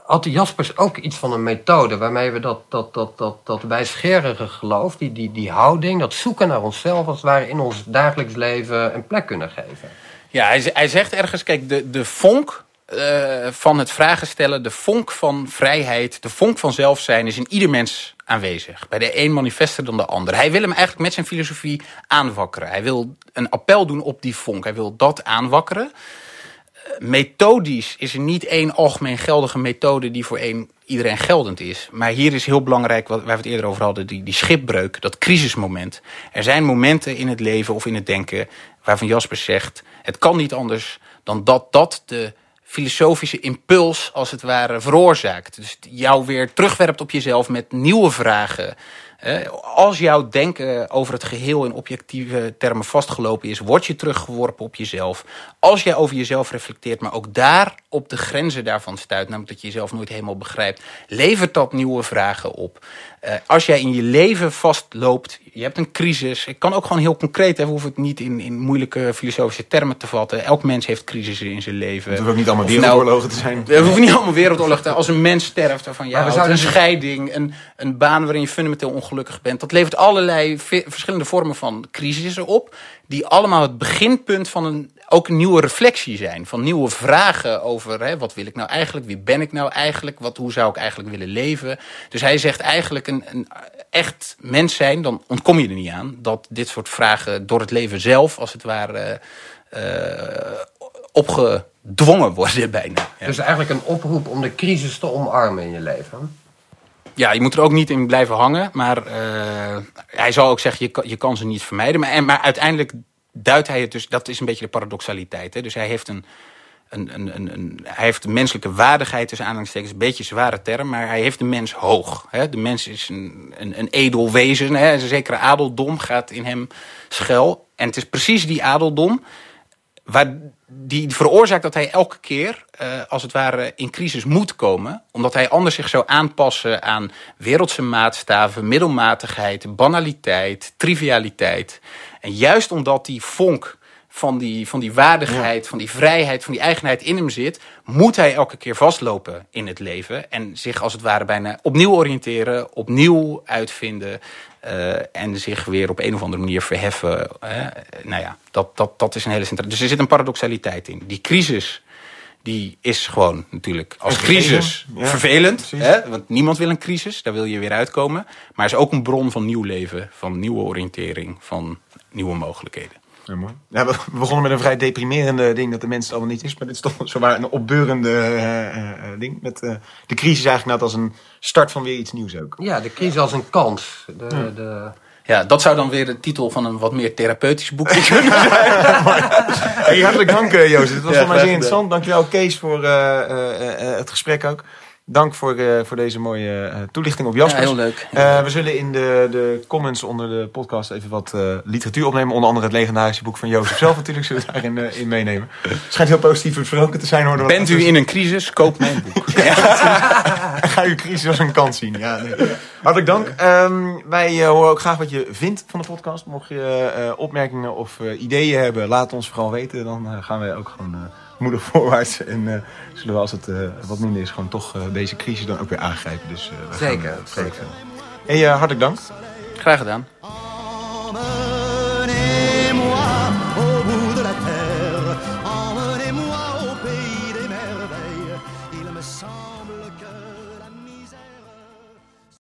had de Jaspers ook iets van een methode waarmee we dat, dat, dat, dat, dat wijsgerige geloof, die, die, die houding, dat zoeken naar onszelf, als het ware in ons dagelijks leven een plek kunnen geven. Ja, hij, hij zegt ergens, kijk, de, de vonk eh, van het vragen stellen, de vonk van vrijheid, de vonk van zelfzijn is in ieder mens aanwezig. Bij de een manifester dan de ander. Hij wil hem eigenlijk met zijn filosofie aanwakkeren. Hij wil een appel doen op die vonk. Hij wil dat aanwakkeren. Methodisch is er niet één algemeen geldige methode die voor één iedereen geldend is. Maar hier is heel belangrijk, wat waar we het eerder over hadden, die, die schipbreuk, dat crisismoment. Er zijn momenten in het leven of in het denken waarvan Jasper zegt, het kan niet anders dan dat dat de filosofische impuls als het ware veroorzaakt. Dus jou weer terugwerpt op jezelf met nieuwe vragen. Als jouw denken over het geheel in objectieve termen vastgelopen is, word je teruggeworpen op jezelf. Als jij over jezelf reflecteert, maar ook daar op de grenzen daarvan stuit, namelijk dat je jezelf nooit helemaal begrijpt, levert dat nieuwe vragen op. Eh, als jij in je leven vastloopt, je hebt een crisis. Ik kan ook gewoon heel concreet, hè, we hoeven het niet in, in moeilijke filosofische termen te vatten. Elk mens heeft crisissen in zijn leven. Het hoeft ook niet allemaal nou- wereldoorlogen te zijn. we hoeven niet allemaal wereldoorlog te Als een mens sterft, waarvan we houdt, zouden een scheiding, een, een baan waarin je fundamenteel ongelukkig bent. Dat levert allerlei ve- verschillende vormen van crisissen op. Die allemaal het beginpunt van een, ook een nieuwe reflectie zijn. Van nieuwe vragen over hè, wat wil ik nou eigenlijk? Wie ben ik nou eigenlijk? Wat, hoe zou ik eigenlijk willen leven? Dus hij zegt eigenlijk een, een echt mens zijn, dan ontkom je er niet aan. Dat dit soort vragen door het leven zelf, als het ware, eh, opgedwongen worden bijna. Dus eigenlijk een oproep om de crisis te omarmen in je leven. Ja, je moet er ook niet in blijven hangen. Maar eh, hij zal ook zeggen, je je kan ze niet vermijden. Maar, en, maar uiteindelijk duidt hij het dus... Dat is een beetje de paradoxaliteit. Hè? Dus hij heeft een een, een, een, een, hij heeft de menselijke waardigheid tussen aanhalingstekens, een beetje een zware term, maar hij heeft de mens hoog. Hè? De mens is een, een, een edel wezen, hè? een zekere adeldom gaat in hem schuil. En het is precies die adeldom waar, die veroorzaakt dat hij elke keer, uh, als het ware, in crisis moet komen. Omdat hij anders zich zou aanpassen aan wereldse maatstaven, middelmatigheid, banaliteit, trivialiteit. En juist omdat die vonk van die, van die waardigheid, van die vrijheid, van die eigenheid in hem zit, moet hij elke keer vastlopen in het leven. En zich als het ware bijna opnieuw oriënteren, opnieuw uitvinden. Uh, en zich weer op een of andere manier verheffen. Nou ja, dat, dat, dat is een hele centrale. Dus er zit een paradoxaliteit in. Die crisis, die is gewoon natuurlijk als crisis ja, vervelend. Hè? Want niemand wil een crisis, daar wil je weer uitkomen. Maar is ook een bron van nieuw leven, van nieuwe oriëntering, van nieuwe mogelijkheden. Ja, mooi. Ja, we begonnen met een vrij deprimerende ding dat de mensen het allemaal niet is. Maar dit is toch zowaar een opbeurende uh, uh, ding. Met uh, de crisis eigenlijk net als een start van weer iets nieuws ook. Ja, de crisis als een kans. De, ja. de... Ja, dat zou dan weer de titel van een wat meer therapeutisch boekje kunnen zijn. hey, hartelijk dank, Jozef. Het was ja, voor mij zeer interessant. Dankjewel, Kees, voor het gesprek ook. Dank voor, uh, voor deze mooie uh, toelichting op Jasper. Ja, heel leuk. Uh, we zullen in de, de comments onder de podcast even wat literatuur opnemen. Onder andere het legendarische boek van Jozef zelf natuurlijk. Zullen we daarin in meenemen. Het schijnt heel positief versproken te zijn. Hoor, Bent u in een crisis? Koop mijn boek. ja, Ga uw crisis als een kans zien. Ja, nee. Hartelijk dank. Um, wij horen ook graag wat je vindt van de podcast. Mocht je opmerkingen of ideeën hebben, laat ons vooral weten. Dan gaan wij ook gewoon moedig voorwaarts. En uh, zullen we als het uh, wat minder is, gewoon toch uh, deze crisis dan ook weer aangrijpen. Dus, zeker, zeker. Hey, hartelijk dank. Graag gedaan.